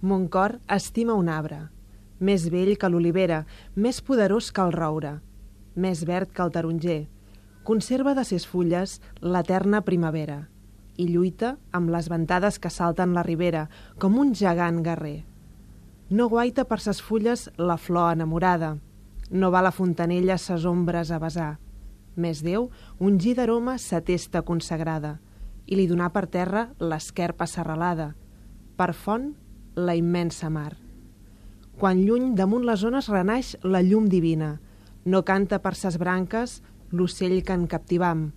Mon cor estima un arbre, més vell que l'olivera, més poderós que el roure, més verd que el taronger. Conserva de ses fulles l'eterna primavera i lluita amb les ventades que salten la ribera, com un gegant guerrer. No guaita per ses fulles la flor enamorada, no va la fontanella ses ombres a besar. Més Déu, un gir d'aroma sa testa consagrada, i li donà per terra l'esquerpa serralada, per font la immensa mar. Quan lluny damunt les zones renaix la llum divina, no canta per ses branques l'ocell que en captivam.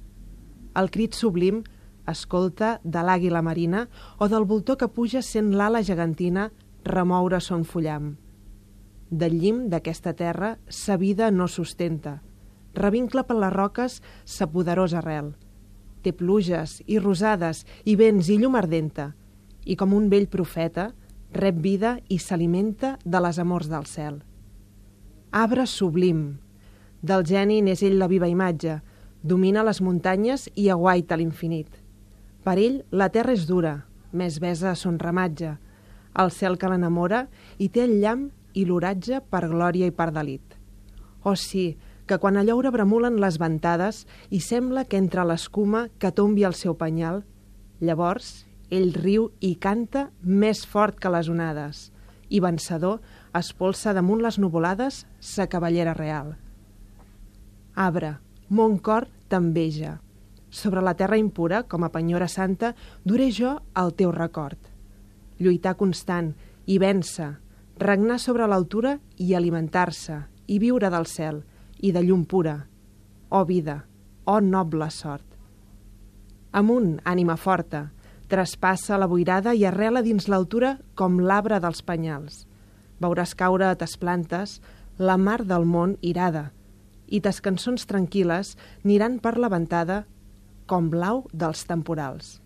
El crit sublim escolta de l'àguila marina o del voltor que puja sent l'ala gegantina remoure son fullam. Del llim d'aquesta terra sa vida no sustenta. Revincla per les roques sa poderosa arrel. Té pluges i rosades i vents i llum ardenta i com un vell profeta rep vida i s'alimenta de les amors del cel. Arbre sublim. Del geni n'és ell la viva imatge, domina les muntanyes i aguaita l'infinit. Per ell la terra és dura, més besa son ramatge, el cel que l'enamora i té el llamp i l'oratge per glòria i per delit. Oh sí, que quan a lloure bremulen les ventades i sembla que entre l'escuma que tombi el seu penyal, llavors ell riu i canta més fort que les onades i vencedor espolsa damunt les nuvolades sa cavallera real. Arbre, mon cor t'enveja, sobre la terra impura, com a penyora santa, duré jo el teu record. Lluitar constant i vèncer, regnar sobre l'altura i alimentar-se, i viure del cel, i de llum pura. Oh vida, oh noble sort. Amunt, ànima forta, traspassa la boirada i arrela dins l'altura com l'arbre dels penyals. Veuràs caure a tes plantes la mar del món irada, i tes cançons tranquil·les aniran per la ventada com blau dels temporals.